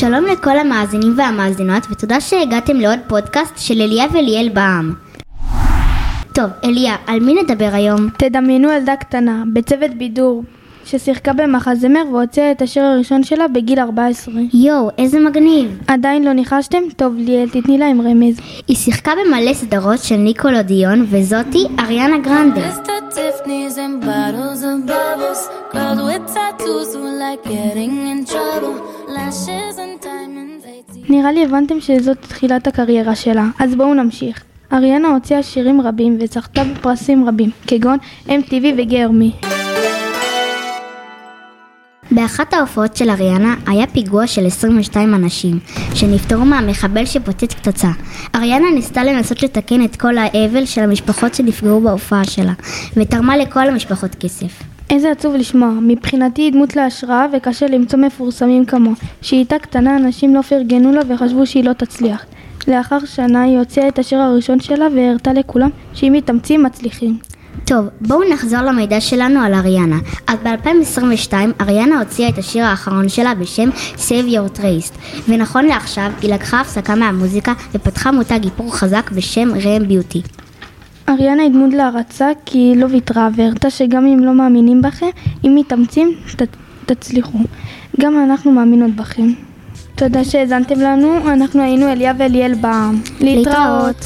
שלום לכל המאזינים והמאזינות, ותודה שהגעתם לעוד פודקאסט של אליה וליאל בעם. טוב, אליה, על מי נדבר היום? תדמיינו ילדה קטנה, בצוות בידור, ששיחקה במחזמר והוציאה את השיר הראשון שלה בגיל 14. יואו, איזה מגניב. עדיין לא ניחשתם? טוב, ליאל, תתני להם רמז. היא שיחקה במלא סדרות של ניקולודיון, וזאתי אריאנה גרנדה. נראה לי הבנתם שזאת תחילת הקריירה שלה, אז בואו נמשיך. אריאנה הוציאה שירים רבים וזכתה בפרסים רבים, כגון MTV וגרמי. באחת ההופעות של אריאנה היה פיגוע של 22 אנשים, שנפטרו מהמחבל שפוצץ פצצה. אריאנה ניסתה לנסות לתקן את כל האבל של המשפחות שנפגעו בהופעה שלה, ותרמה לכל המשפחות כסף. איזה עצוב לשמוע, מבחינתי היא דמות להשראה וקשה למצוא מפורסמים כמו. כשהיא הייתה קטנה אנשים לא פרגנו לה וחשבו שהיא לא תצליח. לאחר שנה היא הוציאה את השיר הראשון שלה והראתה לכולם שאם מתאמצים מצליחים. טוב, בואו נחזור למידע שלנו על אריאנה. אז ב-2022 אריאנה הוציאה את השיר האחרון שלה בשם Save Your Trace, ונכון לעכשיו היא לקחה הפסקה מהמוזיקה ופתחה מותג איפור חזק בשם רם ביוטי. אריאנה היא דמות להערצה כי היא לא ויתרה והראתה שגם אם לא מאמינים בכם, אם מתאמצים ת, תצליחו. גם אנחנו מאמינות בכם. תודה שהאזנתם לנו, אנחנו היינו אליה ואליאל בעם. להתראות.